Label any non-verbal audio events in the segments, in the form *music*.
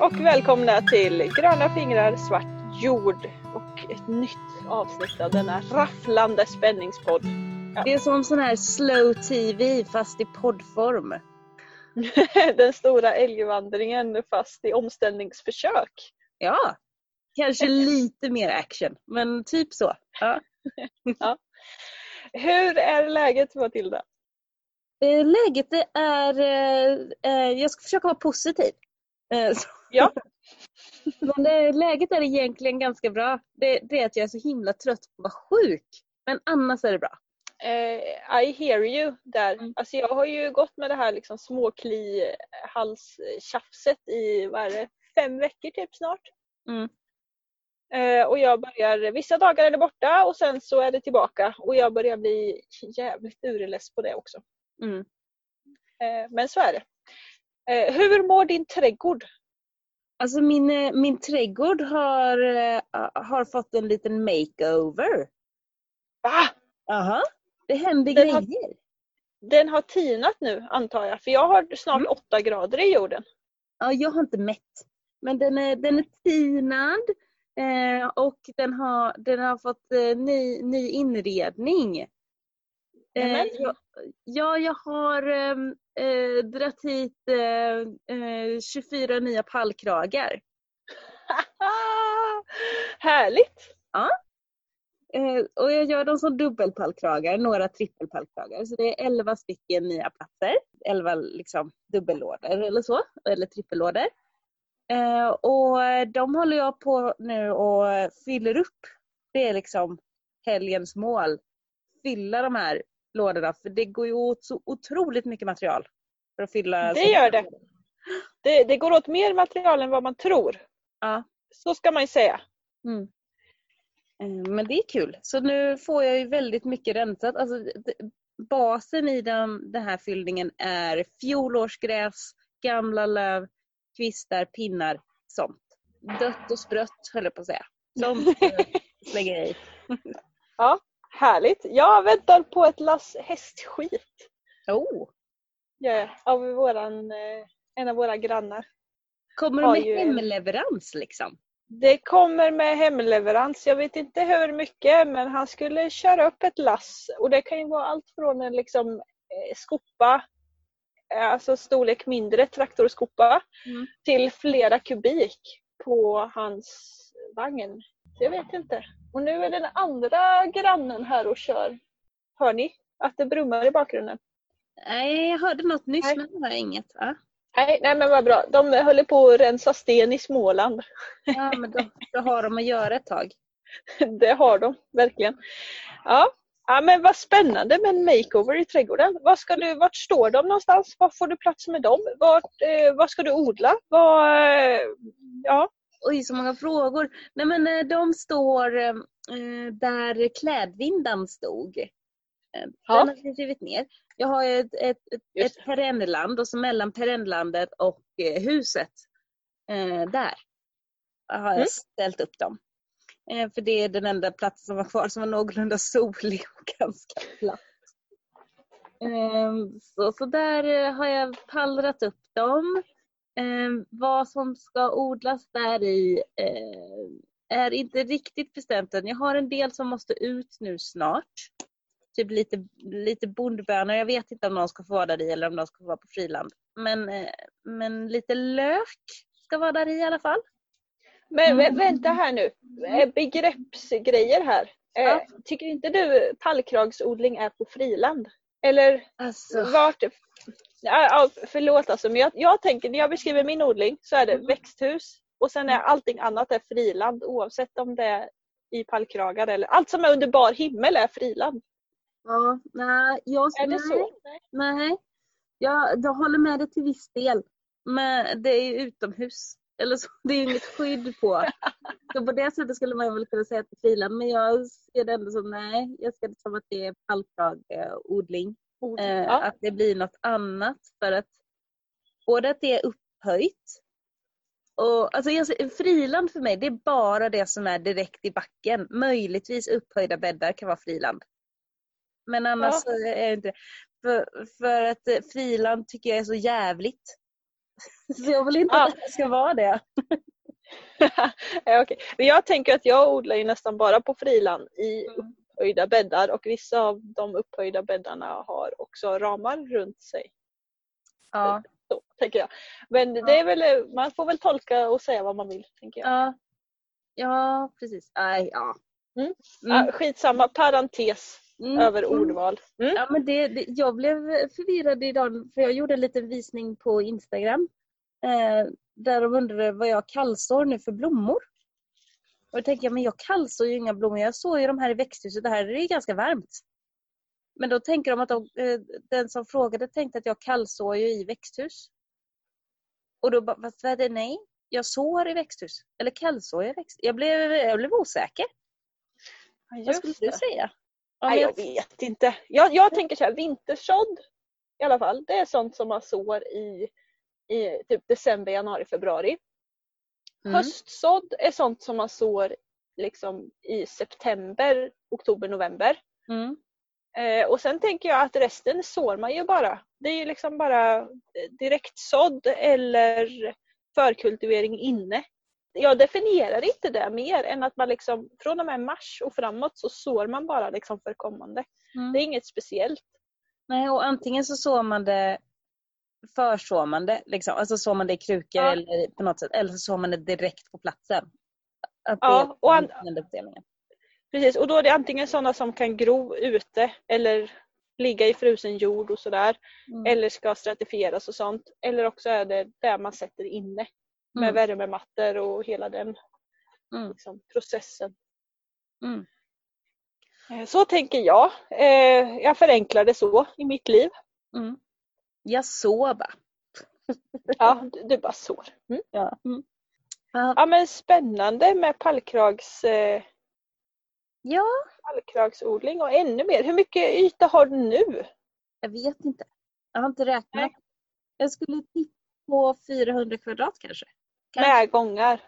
och välkomna till Gröna fingrar, svart jord och ett nytt avsnitt av denna rafflande spänningspodd. Det är som sån här slow TV fast i poddform. *laughs* Den stora älgvandringen fast i omställningsförsök. Ja, kanske lite mer action, men typ så. Ja. *laughs* Ja. Hur är läget Matilda? Eh, Läget är, eh, eh, jag ska försöka vara positiv. Så- Ja. *laughs* Men eh, läget är egentligen ganska bra. Det, det är att jag är så himla trött på att vara sjuk. Men annars är det bra. Eh, I hear you där. Mm. Alltså jag har ju gått med det här liksom småkli halstjafset i vad är det, fem veckor typ snart. Mm. Eh, och jag börjar, vissa dagar är det borta och sen så är det tillbaka och jag börjar bli jävligt urless på det också. Mm. Eh, men så är det. Hur mår din trädgård? Alltså min, eh, min trädgård har, eh, har fått en liten makeover. Va? Aha. Det händer Den har- grejer. Den har tinat nu antar jag för jag har snart Mm. åtta grader i jorden. Ja, jag har inte mätt. Men den är, den är tinad eh, och den har, den har fått eh, ny, ny inredning. Eh, jag, ja, jag har ehm, eh, dratt hit eh, eh, 24 nya pallkragar. *laughs* Härligt! Eh, och jag gör dem som dubbelpallkragar, några trippelpallkragar. Så det är 11 stycken nya platser. 11 liksom dubbellådor eller så, eller trippellådor. Eh, och de håller jag på nu och fyller upp. Det är liksom helgens mål. Fylla de här lådorna, för det går ju åt så otroligt mycket material. För att fylla Det gör det. det. Det går åt mer material än vad man tror. Ja. Så ska man ju säga. Mm. Eh, Men det är kul. Så nu får jag ju väldigt mycket rensat. Alltså, basen i den, den här fyllningen är fjolårsgräs, gamla löv, kvistar, pinnar, sånt. Dött och sprött höll jag på att säga. Sånt eh, *laughs* slänger jag i. Härligt! Jag väntar på ett lass hästskit. Oh. Ja, av våran, eh, en av våra grannar. Kommer Har de med ju hemleverans liksom? Det kommer med hemleverans. Jag vet inte hur mycket men han skulle köra upp ett lass och det kan ju vara allt från en liksom eh, skopa, eh, alltså storlek mindre traktorskopa, Mm. till flera kubik på hans vagn. Så Jag vet inte. Och nu är den andra grannen här och kör. Hör ni att det brummar i bakgrunden? Nej, jag hörde något nyss Nej. men det var inget. Ja, Nej, nej men vad bra. De håller på att rensa sten i Småland. ja men då, då har de att göra ett tag. *laughs* Det har de verkligen. Ja. ja, men vad spännande med en makeover i trädgården. Var ska du, vart står de någonstans? Var får du plats med dem? Vart, eh, vad ska du odla? Vad, eh, ja. Oj, så många frågor. Nej men eh, de står eh, där klädvindan stod. Eh, Ja. Den har vi rivit ner. Jag har ett, ett, ett, ett perennland och så mellan perennlandet och eh, huset, eh, där har jag Mm. ställt upp dem. Eh, för det är den enda platsen som var kvar som var någorlunda solig och *laughs* ganska platt. Ehm, så, så där eh, har jag pallrat upp dem. Ehm, vad som ska odlas där i eh, är inte riktigt bestämt än. Jag har en del som måste ut nu snart. Typ lite, lite bondbönor. Jag vet inte om de ska få vara där i eller om de ska få vara på friland. Men, eh, men lite lök ska vara där i alla fall. Men Mm. vänta här nu. Eh, Begreppsgrejer här. Eh, Ja. Tycker inte du pallkragsodling är på friland? Eller Alltså, vart? Ja, förlåt alltså, men jag, jag tänker när jag beskriver min odling så är det Mm. växthus och sen är allting annat är friland oavsett om det är i pallkragar eller allt som är under bar himmel är friland. ja, nej, jag, Är det nej, så? Nej, jag, jag håller med dig till viss del. Men det är ju utomhus. Eller så, det är ju inget skydd på. *laughs* Så på det sättet skulle man väl kunna säga att det är friland. Men jag ser det ändå som nej, jag ser det som att det är Eh, Ja. Att det blir något annat. För att både att det är upphöjt. Och, alltså friland för mig det är bara det som är direkt i backen. Möjligtvis upphöjda bäddar kan vara friland. Men annars Ja. så är det inte. För, för att friland tycker jag är så jävligt. *laughs* Så jag vill inte Ah. att det ska vara det. *laughs* ja. Men jag tänker att jag odlar ju nästan bara på friland i upphöjda bäddar och vissa av de upphöjda bäddarna har också ramar runt sig. Ja. Så, tänker jag. Men det är väl, man får väl tolka och säga vad man vill. tänker jag. Ja, ja precis. Nej, ja. Mm. Mm. Ja, skitsamma, parentes Mm. över ordval. Mm. Ja, men det, det, jag blev förvirrad idag för jag gjorde en liten visning på Instagram. Eh, där de undrade vad jag kallsår nu för blommor. Och då tänkte jag, men jag kallsår ju inga blommor. Jag såg ju de här i växthuset. Det här är ju ganska varmt. Men då tänker de att de, eh, den som frågade tänkte att jag kallsår ju i växthus. Och då bara, vad är det? Nej, jag sår i växthus. Eller kallsår i växthus. Jag blev, jag blev osäker. Ja, Vad just skulle det. du säga? Ja, Nej, men jag vet inte. Jag, jag tänker så här, vintersådd i alla fall, det är sånt som man sår i, i typ december, januari, februari. Mm. Höstsådd är sånt som man sår liksom i september, oktober, november. Mm. Eh, och sen tänker jag att resten sår man ju bara. Det är ju liksom bara eh, direktsådd eller förkultivering inne. Jag definierar inte det mer än att man liksom från och med mars och framåt så sår man bara liksom för kommande. Mm. Det är inget speciellt. Nej, och antingen så sår man det försår man det, liksom. alltså sår man det i krukor Ja. eller på något sätt, eller så sår man det direkt på platsen. Att Ja, och an-. Precis, och då är det antingen sådana som kan gro ute eller ligga i frusen jord och sådär. Mm. Eller ska stratifieras och sånt. Eller också är det där man sätter inne. Med Mm. värmemattor och hela den Mm. liksom, processen. Mm. Eh, Så tänker jag. Eh, Jag förenklar det så i mitt liv. Mm. Jag bara. *laughs* Ja, du, bara sår. Mm. Ja. Mm. Ja. Men spännande med pallkrags, eh, ja, pallkragsodling och ännu mer. Hur mycket yta har du nu? jag vet inte. Jag har inte räknat. Nej. Jag skulle tippa på 400 kvadrat kanske. Kanske. Med gångar.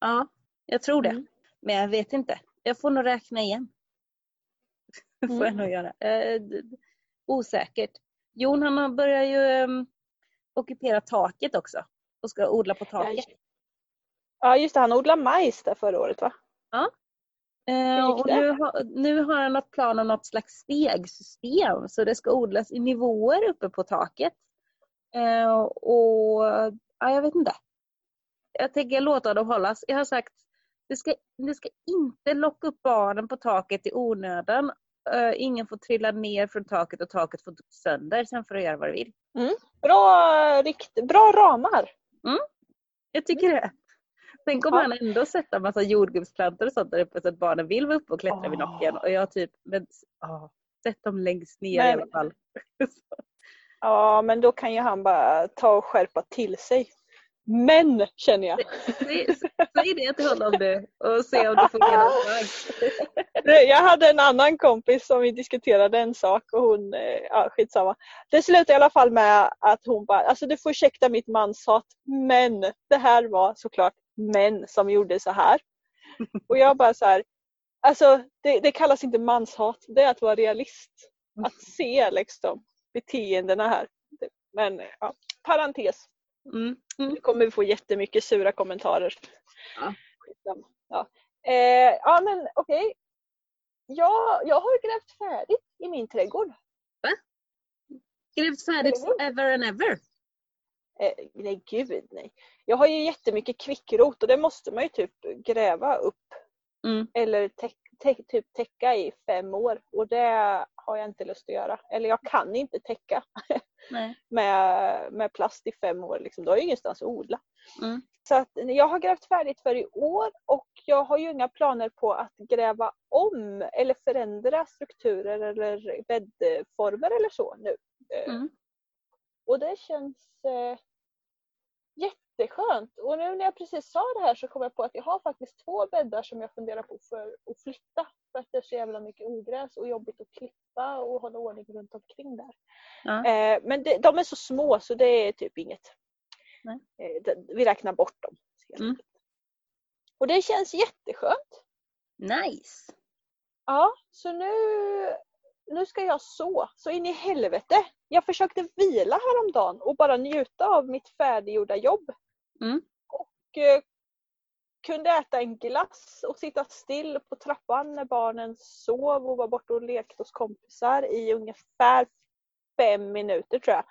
Ja, jag tror det. Mm. Men jag vet inte. Jag får nog räkna igen. *laughs* får jag Mm. nog göra. Eh, osäkert. Jon han har börjat ju um, ockupera taket också. Och ska odla på taket. Ja just det, han odlade majs där förra året va? Eh, gick och nu, har, nu har han något plan om något slags stegsystem. Så det ska odlas i nivåer uppe på taket. Eh, och ja, jag vet inte. Jag tänker låta dem hållas. Jag har sagt det ska, det ska inte locka upp barnen på taket i onödan. Eh, ingen får trilla ner från taket och taket får sönder. Sen får du göra vad du vill. Bra, rikt, bra ramar. Jag tycker det. Tänk om Ja. han ändå sätter en massa jordgubbsplantor och sånt där uppe så att barnen vill vara uppe och klättra vid Åh. nocken. Och jag typ, men åh, sätt dem längst ner i Men- alla fall. *laughs* Ja men då kan ju han bara ta och skärpa till sig. Men känner jag. Säg, säg det till honom du och se om du får genomslag. Jag hade en annan kompis som vi diskuterade en sak och hon, eh, ja skitsamma. Det slutade i alla fall med att hon bara, alltså du får ursäkta mitt manshat men det här var såklart män som gjorde så här. Och jag bara så här, alltså det, det kallas inte manshat, det är att vara realist. Att se liksom beteendena här. Men ja, parentes. Mm. Mm. Nu kommer vi få jättemycket sura kommentarer. Ja. Ja. Eh, ja men okej. Jag, jag har grävt färdigt i min trädgård. Grävt färdigt forever and ever. Eh, nej gud nej. Jag har ju jättemycket kvickrot och det måste man ju typ gräva upp Mm. eller tä- tä- typ täcka i fem år och det har jag inte lust att göra. Eller jag kan inte täcka *laughs* med, med plast i fem år. Liksom. Då har jag ingenstans att odla. Mm. Så att jag har grävt färdigt för i år och jag har ju inga planer på att gräva om eller förändra strukturer eller bäddformer eller så nu. Eh, Mm. Och det känns eh, jätteskönt. Och nu när jag precis sa det här så kom jag på att jag har faktiskt två bäddar som jag funderar på för att flytta. För att det är så jävla mycket ogräs och jobbigt att klippa och hålla ordning runt omkring där. Ja. Eh, men det, de är så små så det är typ inget. Nej. Eh, vi räknar bort dem. Mm. Och det känns jätteskönt. Nice. Ja, så nu nu ska jag så, så in i helvete. Jag försökte vila häromdagen och bara njuta av mitt färdiggjorda jobb. Mm. Och eh, kunde äta en glass och sitta still på trappan när barnen sov och var borta och lekte hos kompisar i ungefär fem minuter tror jag.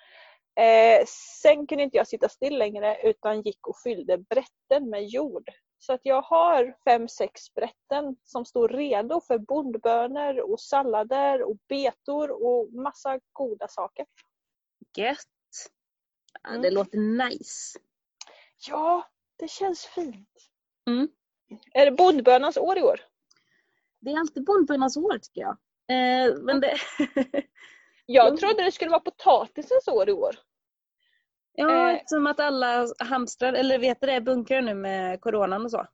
Eh, sen kunde inte jag sitta still längre utan gick och fyllde brätten med jord. Så att jag har fem, sex brätten som står redo för bondbönor och sallader och betor och massa goda saker. Gött! Ja, Mm. det låter nice. Ja, det känns fint. Mm. Är det bondbönans år i år? Det är alltid bondbönans år tycker jag. Eh, men det... *laughs* Jag *laughs* trodde det skulle vara potatisens år i år. ja, Eh. eftersom att alla hamstrar, eller vet du det, bunkrar nu med coronan och så.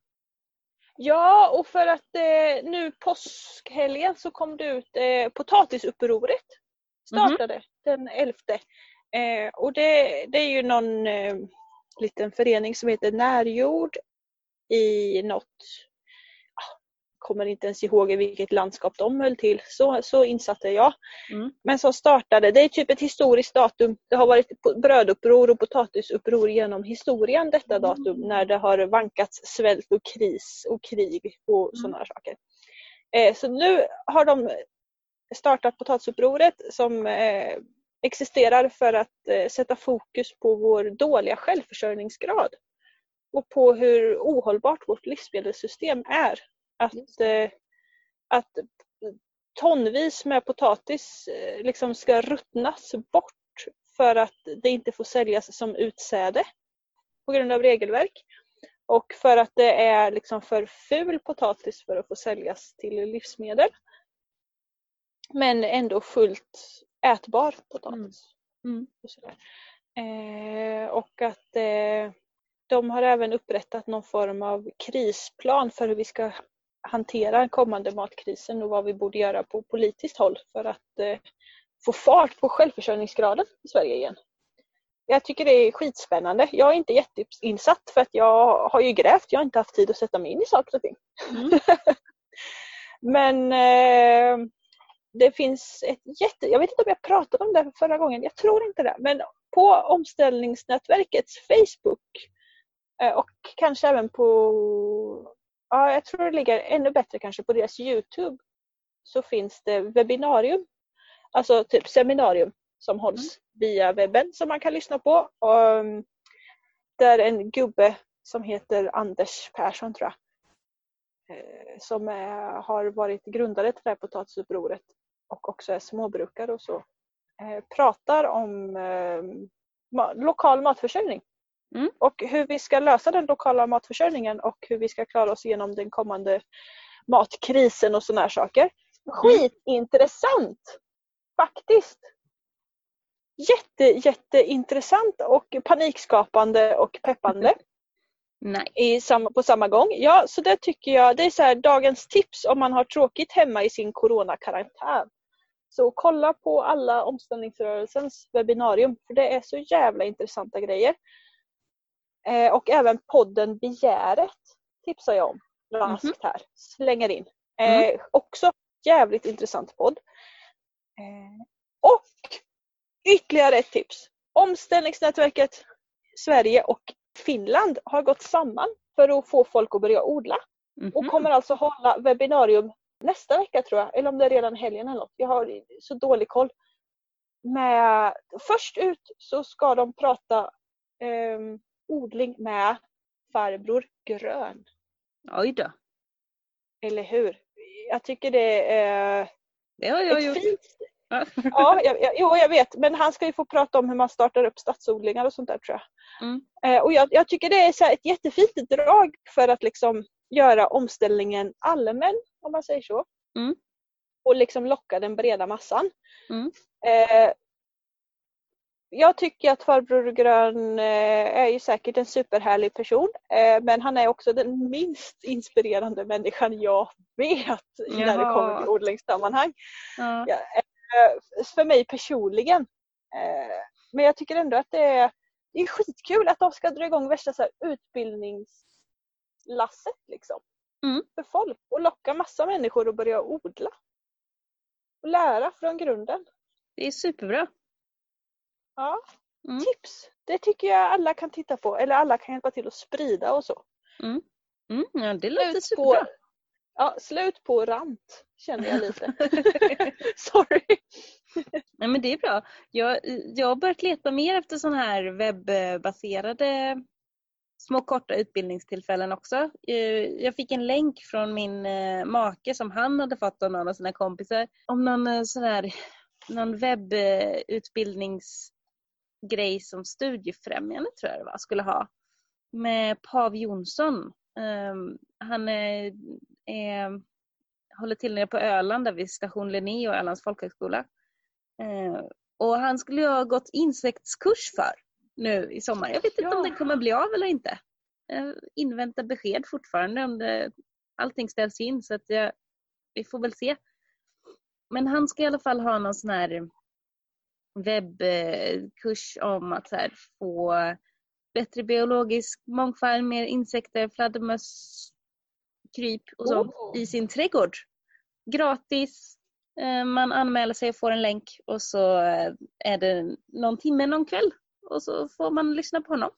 Ja, och för att eh, nu påskhelgen så kom det ut eh, potatisupproret. Startade den 11. Eh, och det, det är ju någon eh, liten förening som heter Närjord i något, ah, kommer inte ens ihåg i vilket landskap de höll till, så, så insatt är jag. Mm. Men som startade, det är typ ett historiskt datum. Det har varit bröduppror och potatisuppror genom historien detta datum när det har vankats svält och kris och krig och Mm. sådana saker. Eh, så nu har de startat potatisupproret som eh, existerar för att eh, sätta fokus på vår dåliga självförsörjningsgrad och på hur ohållbart vårt livsmedelssystem är. Att, eh, att tonvis med potatis eh, liksom ska ruttnas bort för att det inte får säljas som utsäde på grund av regelverk. Och för att det är liksom för ful potatis för att få säljas till livsmedel. Men ändå fullt ätbar potatis. Mm. Och, sådär. Eh, och att eh, de har även upprättat någon form av krisplan för hur vi ska hantera den kommande matkrisen och vad vi borde göra på politiskt håll för att eh, få fart på självförsörjningsgraden i Sverige igen. Jag tycker det är skitspännande. Jag är inte jätteinsatt för att jag har ju grävt. Jag har inte haft tid att sätta mig in i saker och ting. Mm. *laughs* Men eh, det finns ett jätte... Jag vet inte om jag pratade om det förra gången. Jag tror inte det. Men på omställningsnätverkets Facebook eh, och kanske även på... Ja, jag tror det ligger ännu bättre kanske på deras Youtube. Så finns det webbinarium. Alltså typ seminarium som hålls via webben som man kan lyssna på. Och, där en gubbe som heter Anders Persson tror jag. eh, Som är, har varit grundare till det här potatisupproret och också är småbrukare och så. eh, Pratar om eh, lokal matförsörjning. Mm. Och hur vi ska lösa den lokala matförsörjningen och hur vi ska klara oss igenom den kommande matkrisen och sådana här saker. Skitintressant! Faktiskt! Jätte, jätteintressant och panikskapande och peppande *laughs* Nej. i samma, på samma gång. Ja, så det tycker jag, det är så här, dagens tips om man har tråkigt hemma i sin coronakarantän. Så kolla på alla omställningsrörelsens webbinarium för det är så jävla intressanta grejer. Eh, och även podden Begäret tipsar jag om raskt här. Slänger in. Eh, Också jävligt intressant podd. Eh, och ytterligare ett tips. Omställningsnätverket Sverige och Finland har gått samman för att få folk att börja odla och Mhm. kommer alltså hålla webbinarium nästa vecka tror jag, eller om det är redan helgen eller något. Jag har så dålig koll. Med, först ut så ska de prata ehm, odling med farbror Grön. Oj då. Eller hur? Jag tycker det är Det har jag gjort. fint Ja. *laughs* Ja, jag, jag, jo, jag vet. Men han ska ju få prata om hur man startar upp stadsodlingar och sånt där tror jag. Mm. Eh, och jag, jag tycker det är så ett jättefint drag för att liksom göra omställningen allmän, om man säger så. Mm. Och liksom locka den breda massan. Mm. Eh, jag tycker att farbror Grön eh, är ju säkert en superhärlig person. Eh, men han är också den minst inspirerande människan jag vet när det Jaha. kommer till odlingssammanhang Ja. ja, eh, för mig personligen. Men jag tycker ändå att det är, det är skitkul att de ska dra igång värsta så här utbildningslasset liksom. Mm. För folk och locka massa människor att börja odla. och lära från grunden. Det är superbra. Ja. Mm. Tips! Det tycker jag alla kan titta på, eller alla kan hjälpa till att sprida och så. Mm, ja, det låter Slut superbra. på, ja, slut på rant, känner jag lite. *laughs* *laughs* Sorry! Nej, men det är bra. Jag, jag har börjat leta mer efter sådana här webbaserade små korta utbildningstillfällen också. Eh, jag fick en länk från min eh, make som han hade fått av någon av sina kompisar om någon eh, sån här någon webbutbildningsgrej som studiefrämjande tror jag det var, skulle ha med Pav Jonsson. Ehm, han är, är, håller till nere på Öland där vid station Linné och Ölands folkhögskola. Och han skulle ju ha gått insektskurs för nu i sommar. Jag vet inte Ja. om den kommer bli av eller inte. Jag inväntar besked fortfarande om det, allting ställs in så att jag, vi får väl se. Men han ska i alla fall ha någon sån här webbkurs om att här, få bättre biologisk mångfald, mer insekter, fladdermöss, kryp och sånt Oh. i sin trädgård. Gratis. Eh, Man anmäler sig och får en länk och så eh, är det någon timme någon kväll och så får man lyssna på honom.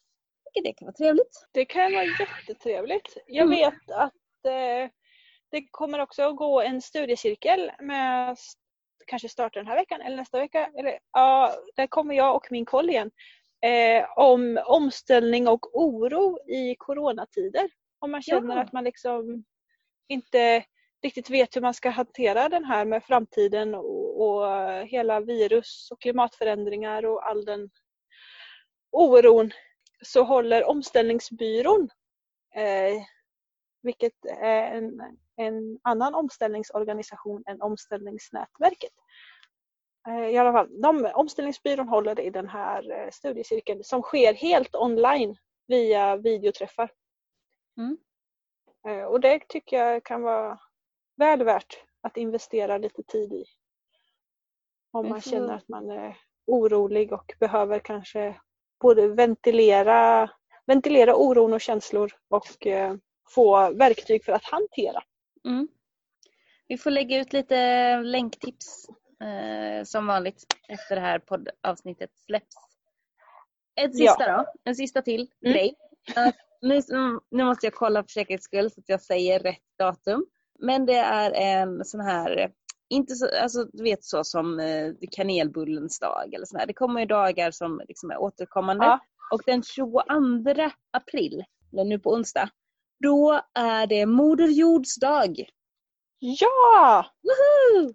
Det kan vara trevligt. Det kan vara jättetrevligt. Jag Mm. vet att eh, det kommer också att gå en studiecirkel med kanske starta den här veckan eller nästa vecka. Eller, ja, där kommer jag och min koll igen. Eh, om omställning och oro i coronatider. Om man känner Ja. att man liksom inte riktigt vet hur man ska hantera den här med framtiden och, och hela virus och klimatförändringar och all den oron så håller Omställningsbyrån, eh, vilket är en, en annan omställningsorganisation än Omställningsnätverket. Eh, I alla fall, de, Omställningsbyrån håller i den här eh, studiecirkeln som sker helt online via videoträffar. Mm. Eh, och det tycker jag kan vara väl värt att investera lite tid i. Om man känner att man är orolig och behöver kanske både ventilera, ventilera oron och känslor och eh, få verktyg för att hantera. Mm. Vi får lägga ut lite länktips eh, som vanligt efter det här poddavsnittet släpps. Ett Ja. sista då, en sista till Mm. grej. Att nu, nu måste jag kolla för säkerhets skull så att jag säger rätt datum. Men det är en sån här, inte så, alltså du vet så som eh, kanelbullens dag eller sån här. Det kommer ju dagar som liksom är återkommande. Ja. Och den 22 april, eller nu på onsdag, då är det Moder Jords dag. Ja! Woho!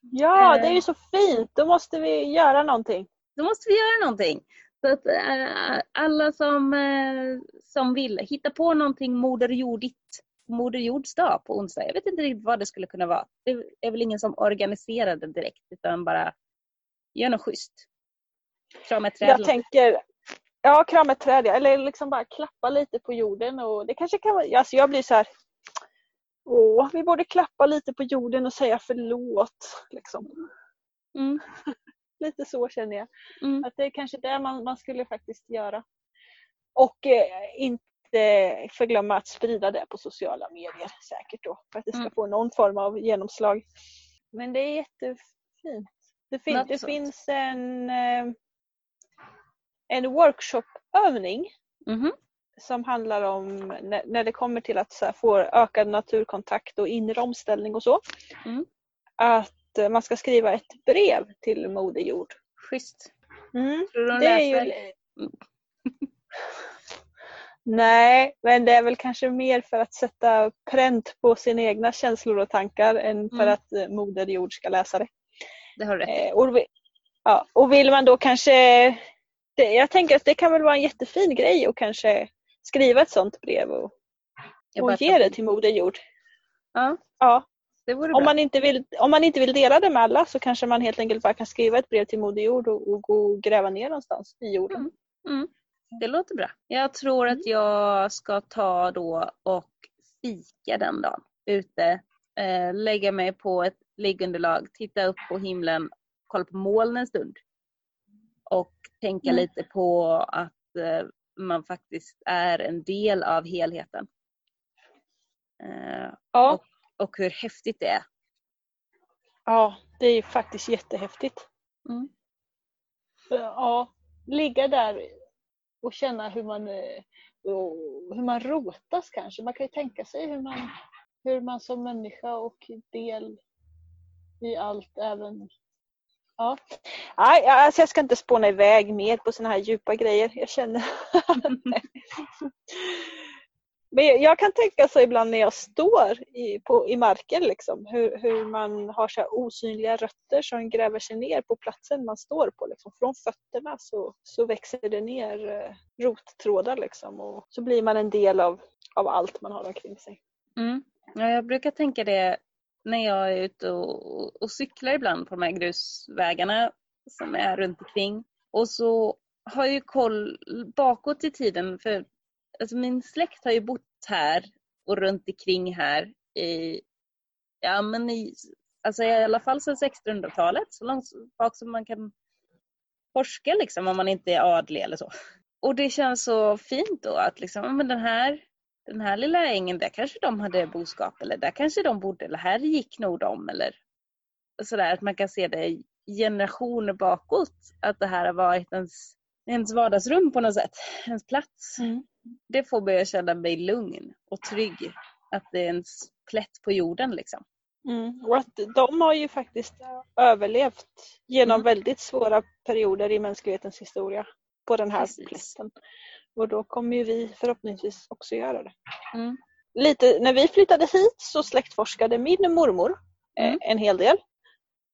Ja, det är Eh. ju så fint. Då måste vi göra någonting. Då måste vi göra någonting. Så att eh, alla som, eh, som vill hitta på någonting Moder Jordigt, Moder Jords dag på onsdag. Jag vet inte riktigt vad det skulle kunna vara. Det är väl ingen som organiserar det direkt utan bara gör något schysst. Krama ett träd. Jag tänker, ja krama ett träd, eller liksom bara klappa lite på jorden. Och det kanske kan vara, alltså jag blir så här, åh, vi borde klappa lite på jorden och säga förlåt. Liksom. Mm, *laughs* Lite så känner jag. mm, Att det är kanske det man, man skulle faktiskt göra. Och eh, inte förglömma att sprida det på sociala medier säkert då. För att det ska Mm. få någon form av genomslag. Men det är jättefint. Det, fin- Något det sånt. finns en, eh, en workshopövning mhm, som handlar om när, när det kommer till att så här, få ökad naturkontakt och inre omställning och så. Mm. Att eh, man ska skriva ett brev till Moder Jord. Schysst. Mm. Tror du de Det är ju... *laughs* Nej, men det är väl kanske mer för att sätta pränt på sina egna känslor och tankar än för Mm. att eh, Moder Jord ska läsa det. Det har du rätt i. Eh, och, ja, och vill man då kanske... Det, jag tänker att det kan väl vara en jättefin grej att kanske skriva ett sånt brev och, och ge det till Moder Jord. Ja, Ja, det vore om, bra. man inte vill, om man inte vill dela det med alla så kanske man helt enkelt bara kan skriva ett brev till Moder Jord och, och gå och gräva ner någonstans i jorden. Mm. Mm. Det låter bra. Jag tror Mm. att jag ska ta då och fika den dagen ute. Eh, lägga mig på ett liggunderlag, titta upp på himlen, kolla på molnen en stund. Och tänka Mm. lite på att eh, man faktiskt är en del av helheten. Eh, Ja, och hur häftigt det är. Ja, det är faktiskt jättehäftigt. Mm. Ja, ligga där och känna hur man, eh, hur man rotas kanske. Man kan ju tänka sig hur man, hur man som människa och del i allt även Ja. Nej, alltså jag ska inte spåna iväg mer på såna här djupa grejer. Jag känner *laughs* *laughs* Men jag kan tänka så ibland när jag står i, på, i marken liksom, hur, hur man har så osynliga rötter som gräver sig ner på platsen man står på. Liksom. Från fötterna så, så växer det ner eh, rottrådar liksom, och så blir man en del av, av allt man har omkring sig. Mm. Ja, jag brukar tänka det när jag är ute och, och cyklar ibland på de här grusvägarna som är runt omkring. Och så har jag ju koll bakåt i tiden för alltså min släkt har ju bott här och runt omkring här i, ja men i, alltså i alla fall sedan 1600-talet, så långt bak som man kan forska liksom om man inte är adlig eller så. Och det känns så fint då att liksom, men den här, den här lilla ängen, där kanske de hade boskap eller där kanske de bodde eller här gick nog de eller sådär att man kan se det generationer bakåt att det här har varit ens, ens vardagsrum på något sätt, ens plats. Mm det får mig att känna mig lugn och trygg. Att det är en plätt på jorden liksom. Mm. Och att de har ju faktiskt överlevt genom mm. väldigt svåra perioder i mänsklighetens historia på den här Precis. plätten. Och då kommer ju vi förhoppningsvis också göra det. Mm. Lite, när vi flyttade hit så släktforskade min mormor eh, mm. en hel del.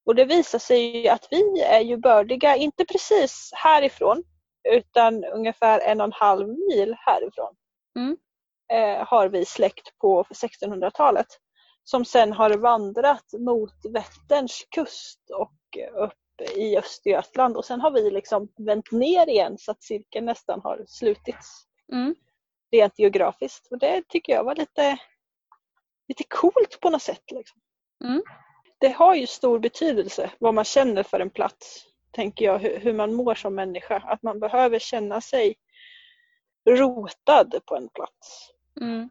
Och det visar sig att vi är ju bördiga, inte precis härifrån, utan ungefär en och en halv mil härifrån mm. eh, har vi släkt på 1600-talet som sen har vandrat mot Vätterns kust och upp i Östergötland och sen har vi liksom vänt ner igen så att cirkeln nästan har slutits. Mm. Rent geografiskt och det tycker jag var lite, lite coolt på något sätt. Liksom. Mm. Det har ju stor betydelse vad man känner för en plats tänker jag, hur, hur man mår som människa. Att man behöver känna sig rotad på en plats. Mm.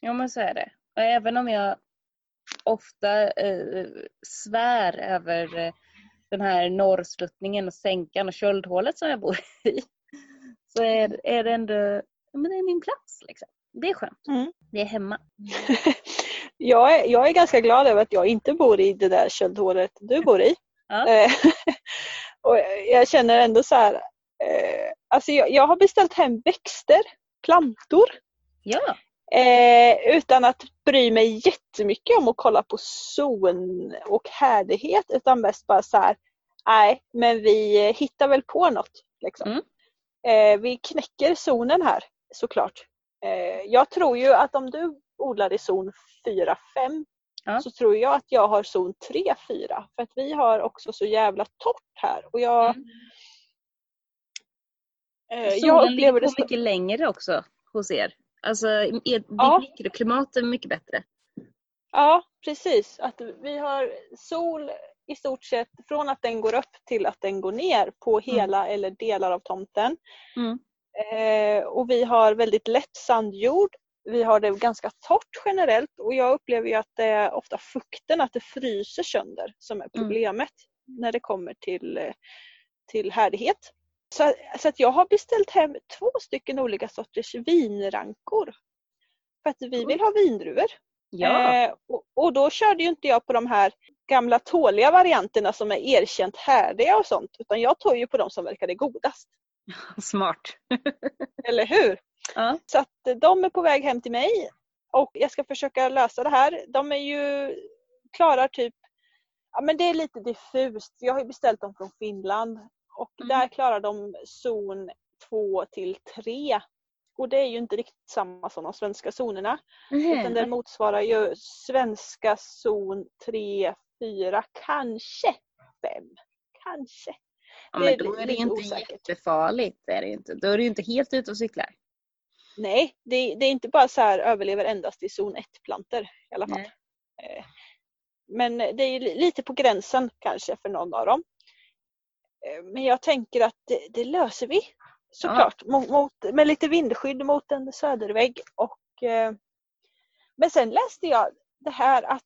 Ja men så är det. Och även om jag ofta eh, svär över eh, den här norrsluttningen och sänkan och köldhålet som jag bor i. *laughs* Så är, är det ändå, men det är min plats liksom. Det är skönt. Mm. Det är hemma. *laughs* jag, är, jag är ganska glad över att jag inte bor i det där köldhålet du bor i. Ja. Eh, *laughs* och jag känner ändå så här, eh, alltså jag, jag, har beställt hem växter, plantor. Ja. Eh, utan att bry mig jättemycket om att kolla på zon och härdighet utan mest bara så här, nej men vi hittar väl på något. Liksom. Mm. Eh, vi knäcker zonen här såklart. Eh, jag tror ju att om du odlar i zon 4-5 ja. så tror jag att jag har zon 3-4 för att vi har också så jävla torrt här. Och jag, mm. eh, jag upplever det mycket längre också hos er. Alltså er, ja. mikroklimat är mycket bättre. Ja precis, att vi har sol i stort sett från att den går upp till att den går ner på mm. hela mm. eller delar av tomten. Mm. Eh, och vi har väldigt lätt sandjord vi har det ganska torrt generellt och jag upplever ju att det är ofta fukten, att det fryser sönder som är mm. problemet mm. när det kommer till, till härdighet. Så, så att jag har beställt hem två stycken olika sorters vinrankor. För att vi vill ha vindruvor. Ja. Eh, och, och, då körde ju inte jag på de här gamla tåliga varianterna som är erkänt härdiga och sånt utan jag tog ju på de som verkade godast. *laughs* Smart. Eller hur? Ja. Så att de är på väg hem till mig och jag ska försöka lösa det här. De är ju klarar typ, ja men det är lite diffust. Jag har ju beställt dem från Finland och mm. där klarar de zon 2 till 3. Och det är ju inte riktigt samma som de svenska zonerna. Mm. Utan den motsvarar ju svenska zon 3, 4, kanske 5. Kanske. Ja, men då är det inte osäkert. jättefarligt. Är det inte. Då är du inte helt ute och cyklar. Nej, det, det, är inte bara så här överlever endast i zon 1-plantor i alla fall. Nej. Eh, men det är lite på gränsen kanske för någon av dem. Eh, men jag tänker att det, det löser vi såklart ja. mot, mot, med lite vindskydd mot en södervägg. Och, eh, men sen läste jag det här att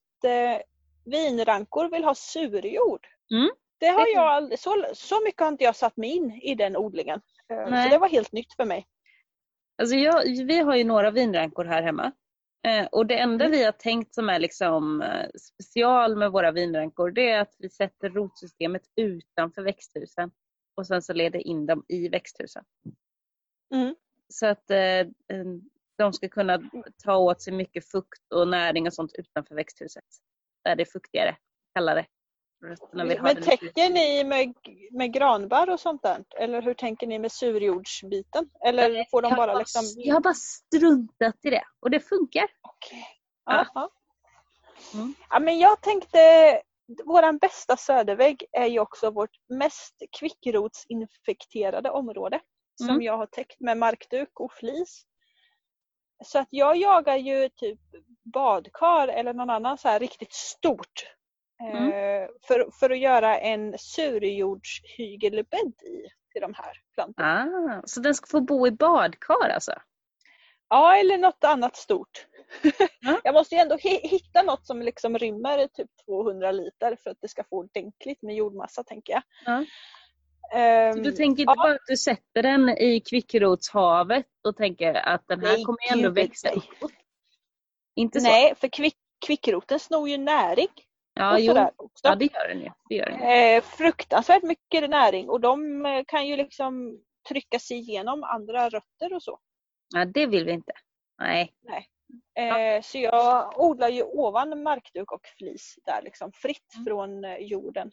vinrankor vill ha surjord. Mm. Det har jag aldrig, så, så mycket har inte jag satt mig in i den odlingen. Nej. Så det var helt nytt för mig. Alltså jag, vi har ju några vinrankor här hemma. Eh, och det enda Mm. vi har tänkt som är liksom eh, special med våra vinrankor det är att vi sätter rotsystemet utanför växthusen. Och sen så leder in dem i växthusen. Mm. Så att eh, eh, de ska kunna ta åt sig mycket fukt och näring och sånt utanför växthuset. Där det är fuktigare, kallare. Men täcker ni med, med granbär och sånt där? Eller hur tänker ni med surjordsbiten? Eller får de jag, bara bara, liksom... jag har bara struntat i det och det funkar. Okej. Ja. Ja. Mm. Ja, men jag tänkte, våran bästa södervägg är ju också vårt mest kvickrotsinfekterade område. Som Mm. jag har täckt med markduk och flis. Så att jag jagar ju typ badkar eller någon annan så här riktigt stort. Eh, för, för att göra en surjordshygelbädd i till de här plantorna. Ah, så den ska få bo i badkar alltså? Ja, eller något annat stort. *laughs* Ja. Jag måste ju ändå hi- hitta något som liksom rymmer typ 200 liter för att det ska få ordentligt med jordmassa tänker jag. Ja. Ehm, Så du tänker inte ja. bara att du sätter den i kvickrotshavet och tänker att den här Nej, kommer ju ändå växa uppåt? Inte så? Nej, för kvick, kvickroten snor ju näring. Ja, jo. också. ja, det gör den ju. Det gör den ju. Eh, fruktansvärt mycket näring och de eh, kan ju liksom trycka sig igenom andra rötter och så. Ja, det vill vi inte. Nej. Eh, Så jag odlar ju ovan markduk och flis där liksom fritt Mm. från eh, jorden.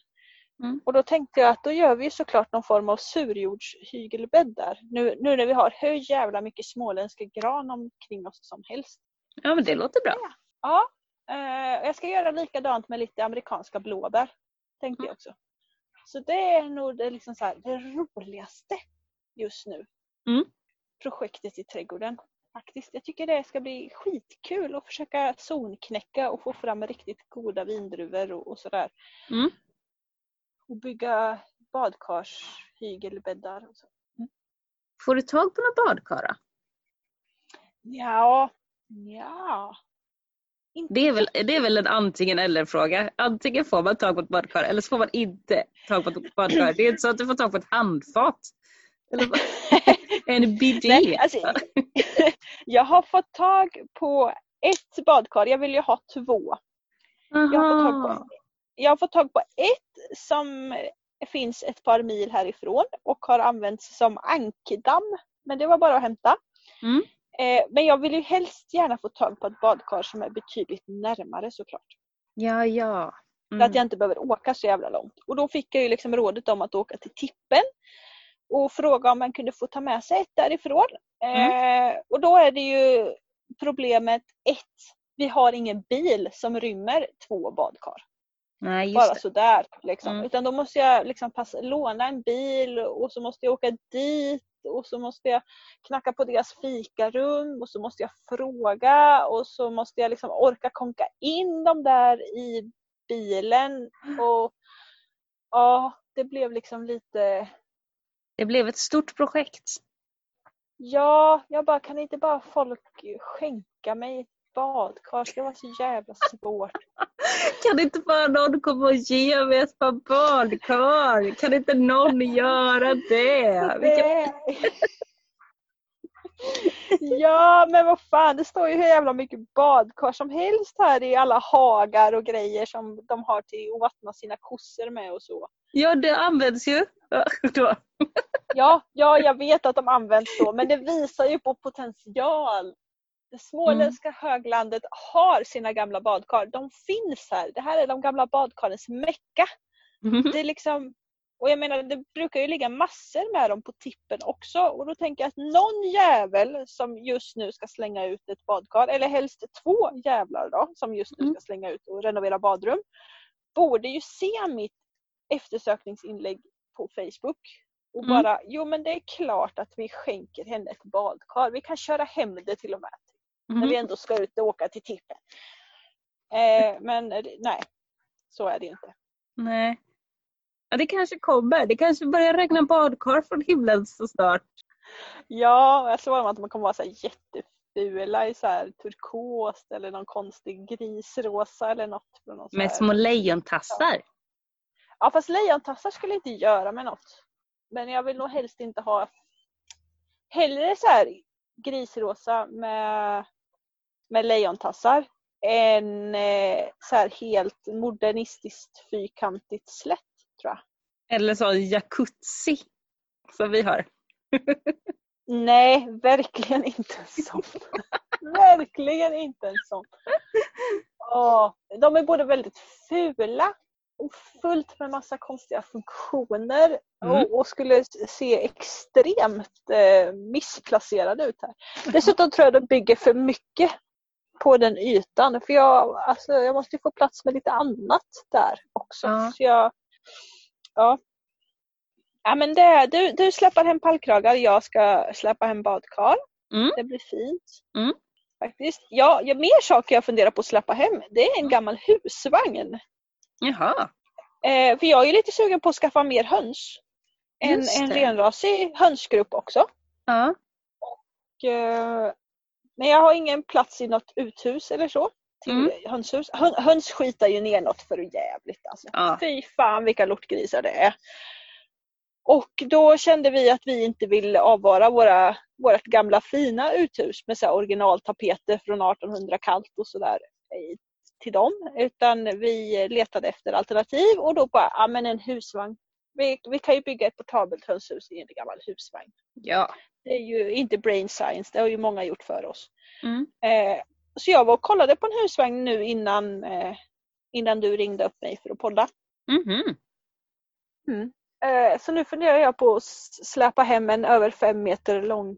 Mm. Och då tänkte jag att då gör vi såklart någon form av surjordshygelbädd där. Nu, nu när vi har hur jävla mycket småländska gran omkring oss som helst. Ja, men det låter bra. Ja, jag ska göra likadant med lite amerikanska blåbär. Tänkte jag också. Så det är nog det, liksom så här, det roligaste just nu. Mm. Projektet i trädgården. Faktiskt. Jag tycker det ska bli skitkul att försöka zonknäcka och få fram riktigt goda vindruvor och, och sådär. Mm. Och bygga badkarshygelbäddar. Och så. Får du tag på några badkar då? Ja, ja. Det är väl, det är väl en antingen eller fråga. Antingen får man tag på ett badkar eller så får man inte tag på ett badkar. Det är inte så att du får tag på ett handfat. Eller *laughs* en bidé. Alltså, *laughs* jag har fått tag på ett badkar. Jag vill ju ha två. Jag har, fått tag på, jag har fått tag på ett som finns ett par mil härifrån och har använts som ankdamm. Men det var bara att hämta. Mm. Eh, men jag vill ju helst gärna få tag på ett badkar som är betydligt närmare såklart. Ja, ja. Så Mm. att jag inte behöver åka så jävla långt. Och då fick jag ju liksom rådet om att åka till tippen och fråga om man kunde få ta med sig ett därifrån. Mm. Eh, och då är det ju problemet ett, vi har ingen bil som rymmer två badkar. Nej, just Bara det. sådär. Liksom. Mm. Utan då måste jag liksom passa, låna en bil och så måste jag åka dit och så måste jag knacka på deras fikarum och så måste jag fråga och så måste jag liksom orka konka in dem där i bilen. Och ja, det blev liksom lite Det blev ett stort projekt. Ja, jag bara kan inte bara folk skänka mig badkar? Ska det vara så jävla svårt? *laughs* Kan inte bara någon komma och ge mig ett par badkar? Kan inte någon *laughs* göra det? Det... Ja men vad fan det står ju hur jävla mycket badkar som helst här i alla hagar och grejer som de har till att vattna sina kossor med och så. Ja, det används ju. Ja, *laughs* ja jag vet att de används så men det visar ju på potential. Det småländska höglandet har sina gamla badkar. De finns här. Det här är de gamla badkarens mecka. Det är liksom, och jag menar det brukar ju ligga massor med dem på tippen också och då tänker jag att någon jävel som just nu ska slänga ut ett badkar, eller helst två jävlar då som just nu Mm. ska slänga ut och renovera badrum, borde ju se mitt eftersökningsinlägg på Facebook och Mm. bara, jo men det är klart att vi skänker henne ett badkar. Vi kan köra hem det till och med när vi Mhm. ändå ska ut och åka till tippen. Eh, men nej, så är det inte. Nej. Ja, det kanske kommer. Det kanske börjar regna badkar från himlen så snart. Ja, jag såg att man kommer vara så här jätte, fula i så här turkost eller någon konstig grisrosa eller något. Från någon Med små lejontassar. Ja fast lejontassar skulle inte göra med något. Men jag vill nog helst inte ha hellre så här grisrosa med, med lejontassar än eh, så här helt modernistiskt fyrkantigt slätt tror jag. Eller så jacuzzi. Som vi har. *laughs* Nej, verkligen inte en sån. verkligen inte en sån. Åh, de är både väldigt fula och fullt med massa konstiga funktioner Mm. och, och skulle se extremt eh, missplacerade ut här. Dessutom tror jag de bygger för mycket på den ytan för jag, alltså, jag måste få plats med lite annat där också. Ja. Så jag, ja. Ja men det, du, du släpper hem pallkragar, jag ska släppa hem badkar. Mm. Det blir fint. Mm. Faktiskt. Ja, ja, mer saker jag funderar på att släppa hem, det är en gammal husvagn. Jaha. Eh, för jag är lite sugen på att skaffa mer höns. En, en renrasig hönsgrupp också. Ja. Och, eh, men jag har ingen plats i något uthus eller så. Till Mm. hönshus. Hön, höns skitar ju ner något för jävligt alltså. Ja. Fy fan vilka lortgrisar det är. Och då kände vi att vi inte vill avvara våra, vårt gamla fina uthus med så originaltapeter från 1800 kallt och sådär eh, till dem. Utan vi letade efter alternativ och då bara, ja men en husvagn. Vi, vi kan ju bygga ett portabelt hönshus i en gammal husvagn. Ja. Det är ju inte brain science, det har ju många gjort för oss. Mm. Eh, så jag var och kollade på en husvagn nu innan, eh, innan du ringde upp mig för att podda. Mhm. Eh, så nu funderar jag på att släpa hem en över fem meter lång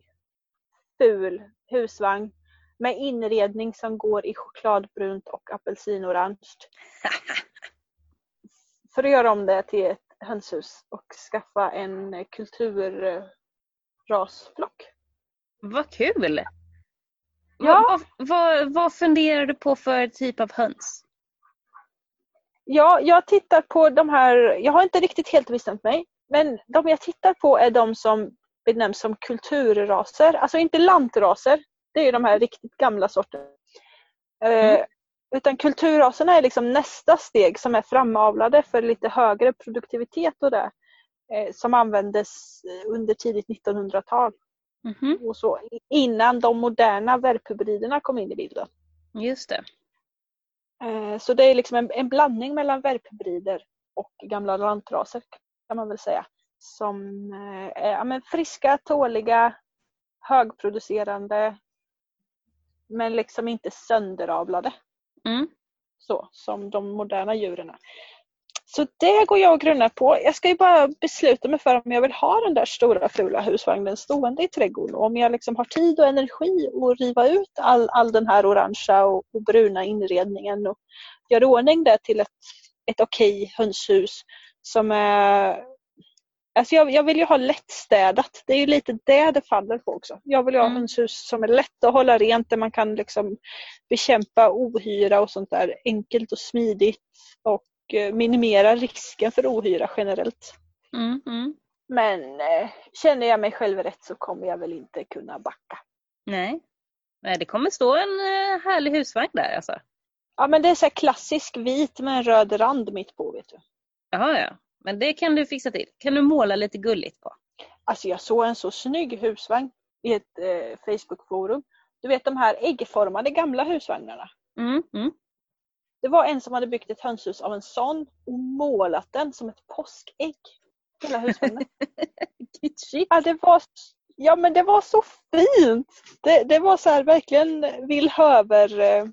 ful husvagn med inredning som går i chokladbrunt och apelsinorange. *laughs* För att göra om det till ett hönshus och skaffa en eh, kulturrasflock. Vad kul! Ja. Vad, vad, vad funderar du på för typ av höns? Ja, jag tittar på de här, jag har inte riktigt helt bestämt mig, men de jag tittar på är de som benämns som kulturraser, alltså inte lantraser, det är ju de här riktigt gamla sorterna. Eh, utan kulturraserna är liksom nästa steg som är framavlade för lite högre produktivitet och det. Eh, som användes eh, under tidigt 1900-tal Mhm. och så innan de moderna värphybriderna kom in i bilden. Just det. Eh, Så det är liksom en, en blandning mellan värphybrider och gamla lantraser kan man väl säga. Som är ja, men friska, tåliga, högproducerande men liksom inte sönderavlade Mm. så som de moderna djuren. Så det går jag och grunnar på. Jag ska ju bara besluta mig för om jag vill ha den där stora fula husvagnen stående i trädgården och om jag liksom har tid och energi att riva ut all, all den här orangea och, och bruna inredningen och göra ordning det till ett, ett okej hönshus som är Alltså jag, jag vill ju ha lättstädat. Det är ju lite det det faller på också. Jag vill ha Mm. hönshus som är lätt att hålla rent där man kan liksom bekämpa ohyra och sånt där enkelt och smidigt och minimera risken för ohyra generellt. Mm. Mm. Men eh, känner jag mig själv rätt så kommer jag väl inte kunna backa. Nej. Nej, det kommer stå en eh, härlig husvagn där alltså. Ja men det är så klassisk vit med en röd rand mitt på vet du. Jaha, ja. Men det kan du fixa till. Kan du måla lite gulligt på? Alltså jag såg en så snygg husvagn i ett eh, Facebookforum. Du vet de här äggformade gamla husvagnarna. Mm. Mm. Det var en som hade byggt ett hönshus av en sån och målat den som ett påskägg. Hela husvagnen. *laughs* Ja, det var, ja men det var så fint! Det, det var så här verkligen villhöver eh,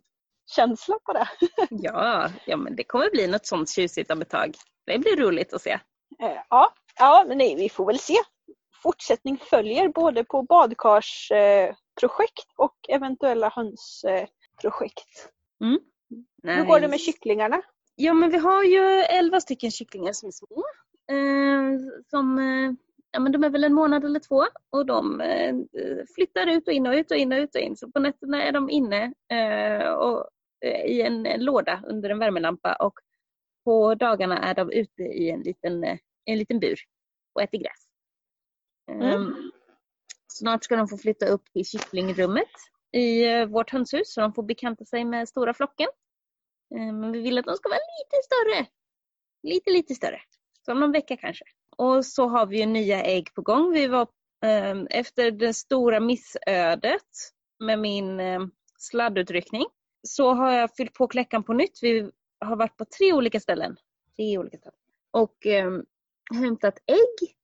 känsla på det. *laughs* Ja, ja, men det kommer bli något sånt tjusigt om ett tag. Det blir roligt att se. Eh, ja, ja, men nej, vi får väl se. Fortsättning följer både på badkarsprojekt eh, och eventuella hönsprojekt. Mm. Hur går det med kycklingarna? Ja, men vi har ju elva stycken kycklingar som är små. Eh, som, eh, ja, men de är väl en månad eller två och de eh, flyttar ut och in och ut och in och ut och in. Så på nätterna är de inne eh, och, eh, i en låda under en värmelampa och på dagarna är de ute i en liten, eh, en liten bur och äter gräs. Mm. Snart ska de få flytta upp till kycklingrummet i vårt hönshus så de får bekanta sig med stora flocken. Eh, men vi vill att de ska vara lite större. Lite, lite större. Så om någon vecka kanske. Och så har vi ju nya ägg på gång. Vi var ehm, efter det stora missödet med min ehm, sladdutryckning så har jag fyllt på kläckan på nytt. Vi har varit på tre olika ställen. Tre olika ställen. Och eh, hämtat ägg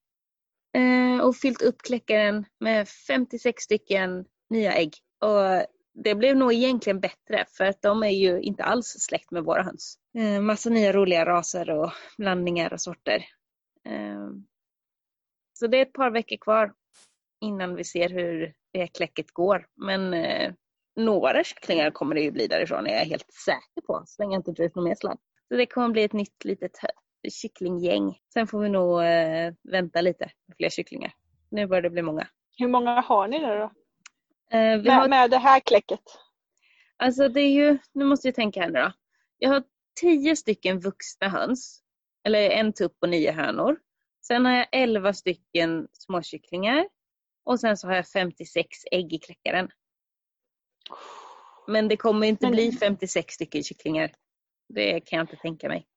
eh, och fyllt upp kläckaren med 56 stycken nya ägg. Och det blev nog egentligen bättre för att de är ju inte alls släkt med våra höns. Eh, massa nya roliga raser och blandningar och sorter. Eh, så det är ett par veckor kvar innan vi ser hur det kläcket går. Men eh, några kycklingar kommer det ju bli därifrån, är jag helt säker på. Så länge jag inte drar ut någon mer sladd. Så det kommer bli ett nytt litet kycklinggäng. Sen får vi nog eh, vänta lite med fler kycklingar. Nu börjar det bli många. Hur många har ni nu då? Eh, Med, har, med det här kläcket? alltså det är ju, nu måste jag tänka här nu då. Jag har tio stycken vuxna höns. Eller en tupp och nio hönor. Sen har jag elva stycken småkycklingar. Och sen så har jag 56 ägg i kläckaren. Men det kommer inte Men- bli 56 stycken kycklingar. Det kan jag inte tänka mig.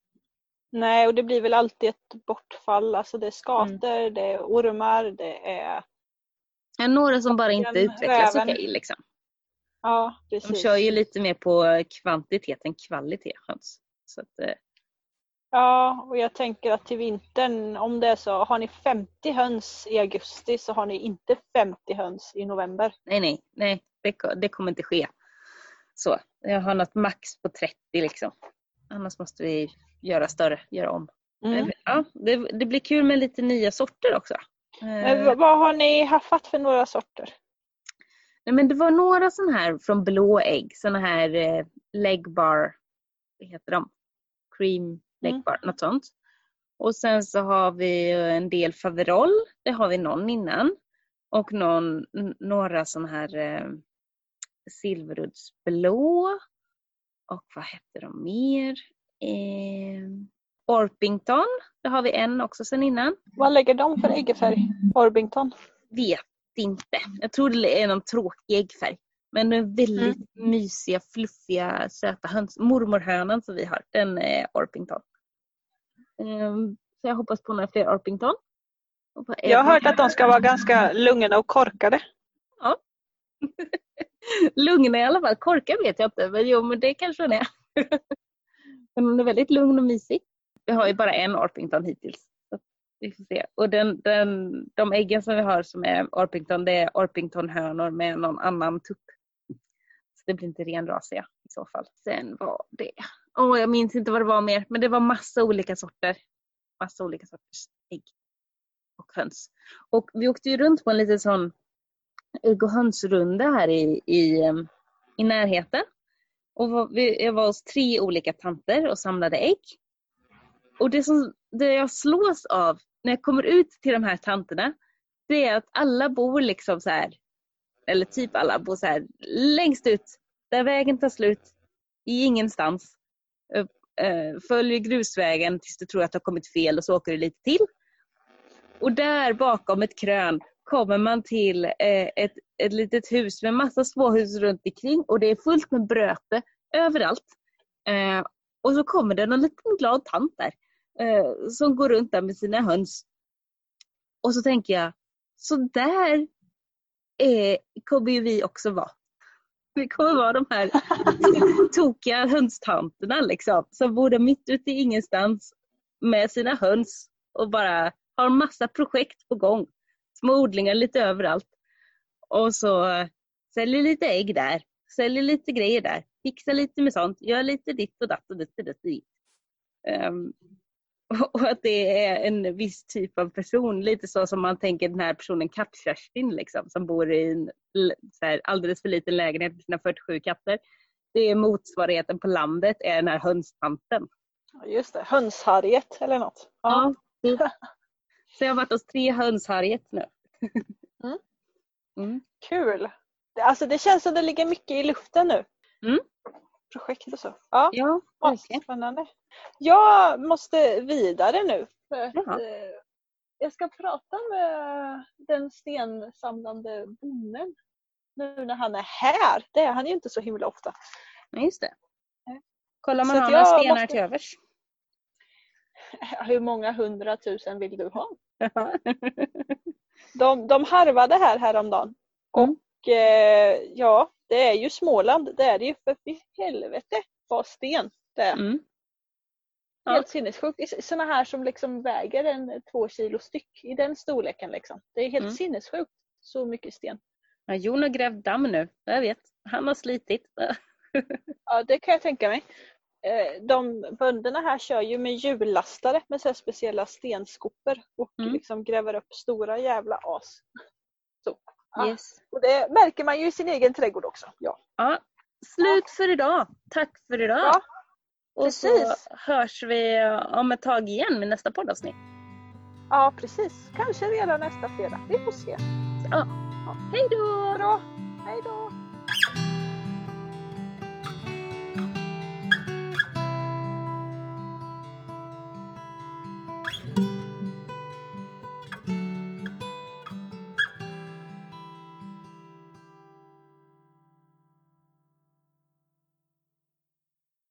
Nej, och det blir väl alltid ett bortfall. Alltså det är skator, Mm. det är ormar, det är... Ja, några som bara inte Den utvecklas okej liksom. Ja, De kör ju lite mer på kvantitet än kvalitet höns. Så att, eh, Ja, och jag tänker att till vintern, om det är så, har ni 50 höns i augusti så har ni inte 50 höns i november. nej, nej, nej, det, det kommer inte ske. Så, jag har något max på 30 liksom. Annars måste vi göra större, göra om. Mm. Men, Ja, det, det blir kul med lite nya sorter också. Men Eh, vad har ni haffat för några sorter? nej, men det var några sådana här från blå ägg, sådana här eh, leg bar, vad heter de? Cream leg Mm. något sånt. Och sen så har vi en del Faverol, det har vi någon innan. Och någon, några sådana här eh, silveruddsblå. Och vad hette de mer? Eh, Orpington, det har vi en också sen innan. Vad lägger de för äggfärg? Orpington? Vet inte. Jag tror det är någon tråkig äggfärg. Men den väldigt Mm. mysiga, fluffiga, söta höns. Mormorhönan som vi har, den är Orpington. Ehm, så jag hoppas på några fler Orpington. Jag har hört att de ska vara ganska lugna och korkade. *laughs* Lugna i alla fall. Korkad vet jag inte, men jo men det kanske den är. *laughs* men den är väldigt lugn och mysig. Vi har ju bara en Orpington hittills. Så vi får se. Och den, den, de äggen som vi har som är Orpington, det är Orpingtonhönor med någon annan tupp. Så det blir inte renrasiga i så fall. Sen var det, åh jag minns inte vad det var mer, men det var massa olika sorter. Massa olika sorters ägg och höns. Och vi åkte ju runt på en liten sån ägg och hönsrunda här i, i, ehm, i närheten. Och vi, jag var hos tre olika tanter och samlade ägg. Och det, som, det jag slås av när jag kommer ut till de här tanterna, det är att alla bor liksom så här, eller typ alla bor så här längst ut, där vägen tar slut, i ingenstans. Eh, eh, följer grusvägen tills du tror att du har kommit fel och så åker du lite till. Och där bakom ett krön kommer man till eh, ett, ett litet hus med massa småhus runt omkring och det är fullt med bröte överallt. Och så kommer det någon liten glad tant där eh, som går runt där med sina höns. Och så tänker jag, så där eh, kommer ju vi också vara. *laughs* Vi kommer vara de här *laughs* tokiga hönstanterna liksom, som bor där mitt ute i ingenstans med sina höns och bara har massa projekt på gång. Små odlingar lite överallt. Och så eh, säljer lite ägg där, säljer lite grejer där, fixar lite med sånt, gör lite ditt och datt och ditt och ditt. och ditt. Um, *laughs* och- att det är en viss typ av person, lite så som man tänker den här personen Katt-Kerstin liksom, som bor i en här, alldeles för liten lägenhet med sina 47 katter. Det är motsvarigheten på landet, är den här hönstanten. Ja, Just det, hönsharriet eller något. Ja. *laughs* Så jag har varit hos tre hönsharriet nu. *laughs* Mm. Mm. Kul! Alltså det känns som det ligger mycket i luften nu. Mm. Projekt och så. Ja, Ja, spännande. Jag måste vidare nu. Jaha. eh, jag ska prata med den stensamlande bonden. nu när han är här. Det är han ju inte så himla ofta. Ja, just det. Nej. Kolla om man har några stenar måste- till övers. *laughs* Hur många hundratusen vill du ha? De, de harvade här häromdagen. Mm. Och eh, ja, det är ju Småland. Det är det ju för i helvete vad sten det är. Mm. Ja. Helt sinnessjukt. Sådana här som liksom väger en två kilo styck i den storleken. Liksom. Det är helt Mm. sinnessjukt. Så mycket sten. Ja, Jon har grävt damm nu. Jag vet. Han har slitit. *laughs* Ja, det kan jag tänka mig. Eh, De bönderna här kör ju med hjullastare med så speciella stenskopor och Mm. liksom gräver upp stora jävla as. Så. Ja. Yes. Och det märker man ju i sin egen trädgård också. Ja, Ja, slut för idag. Tack för idag. Ja, och så hörs vi om ett tag igen med nästa poddavsnitt. ja precis. Kanske redan nästa fredag. Vi får se. Hej då! Bra. Hej då.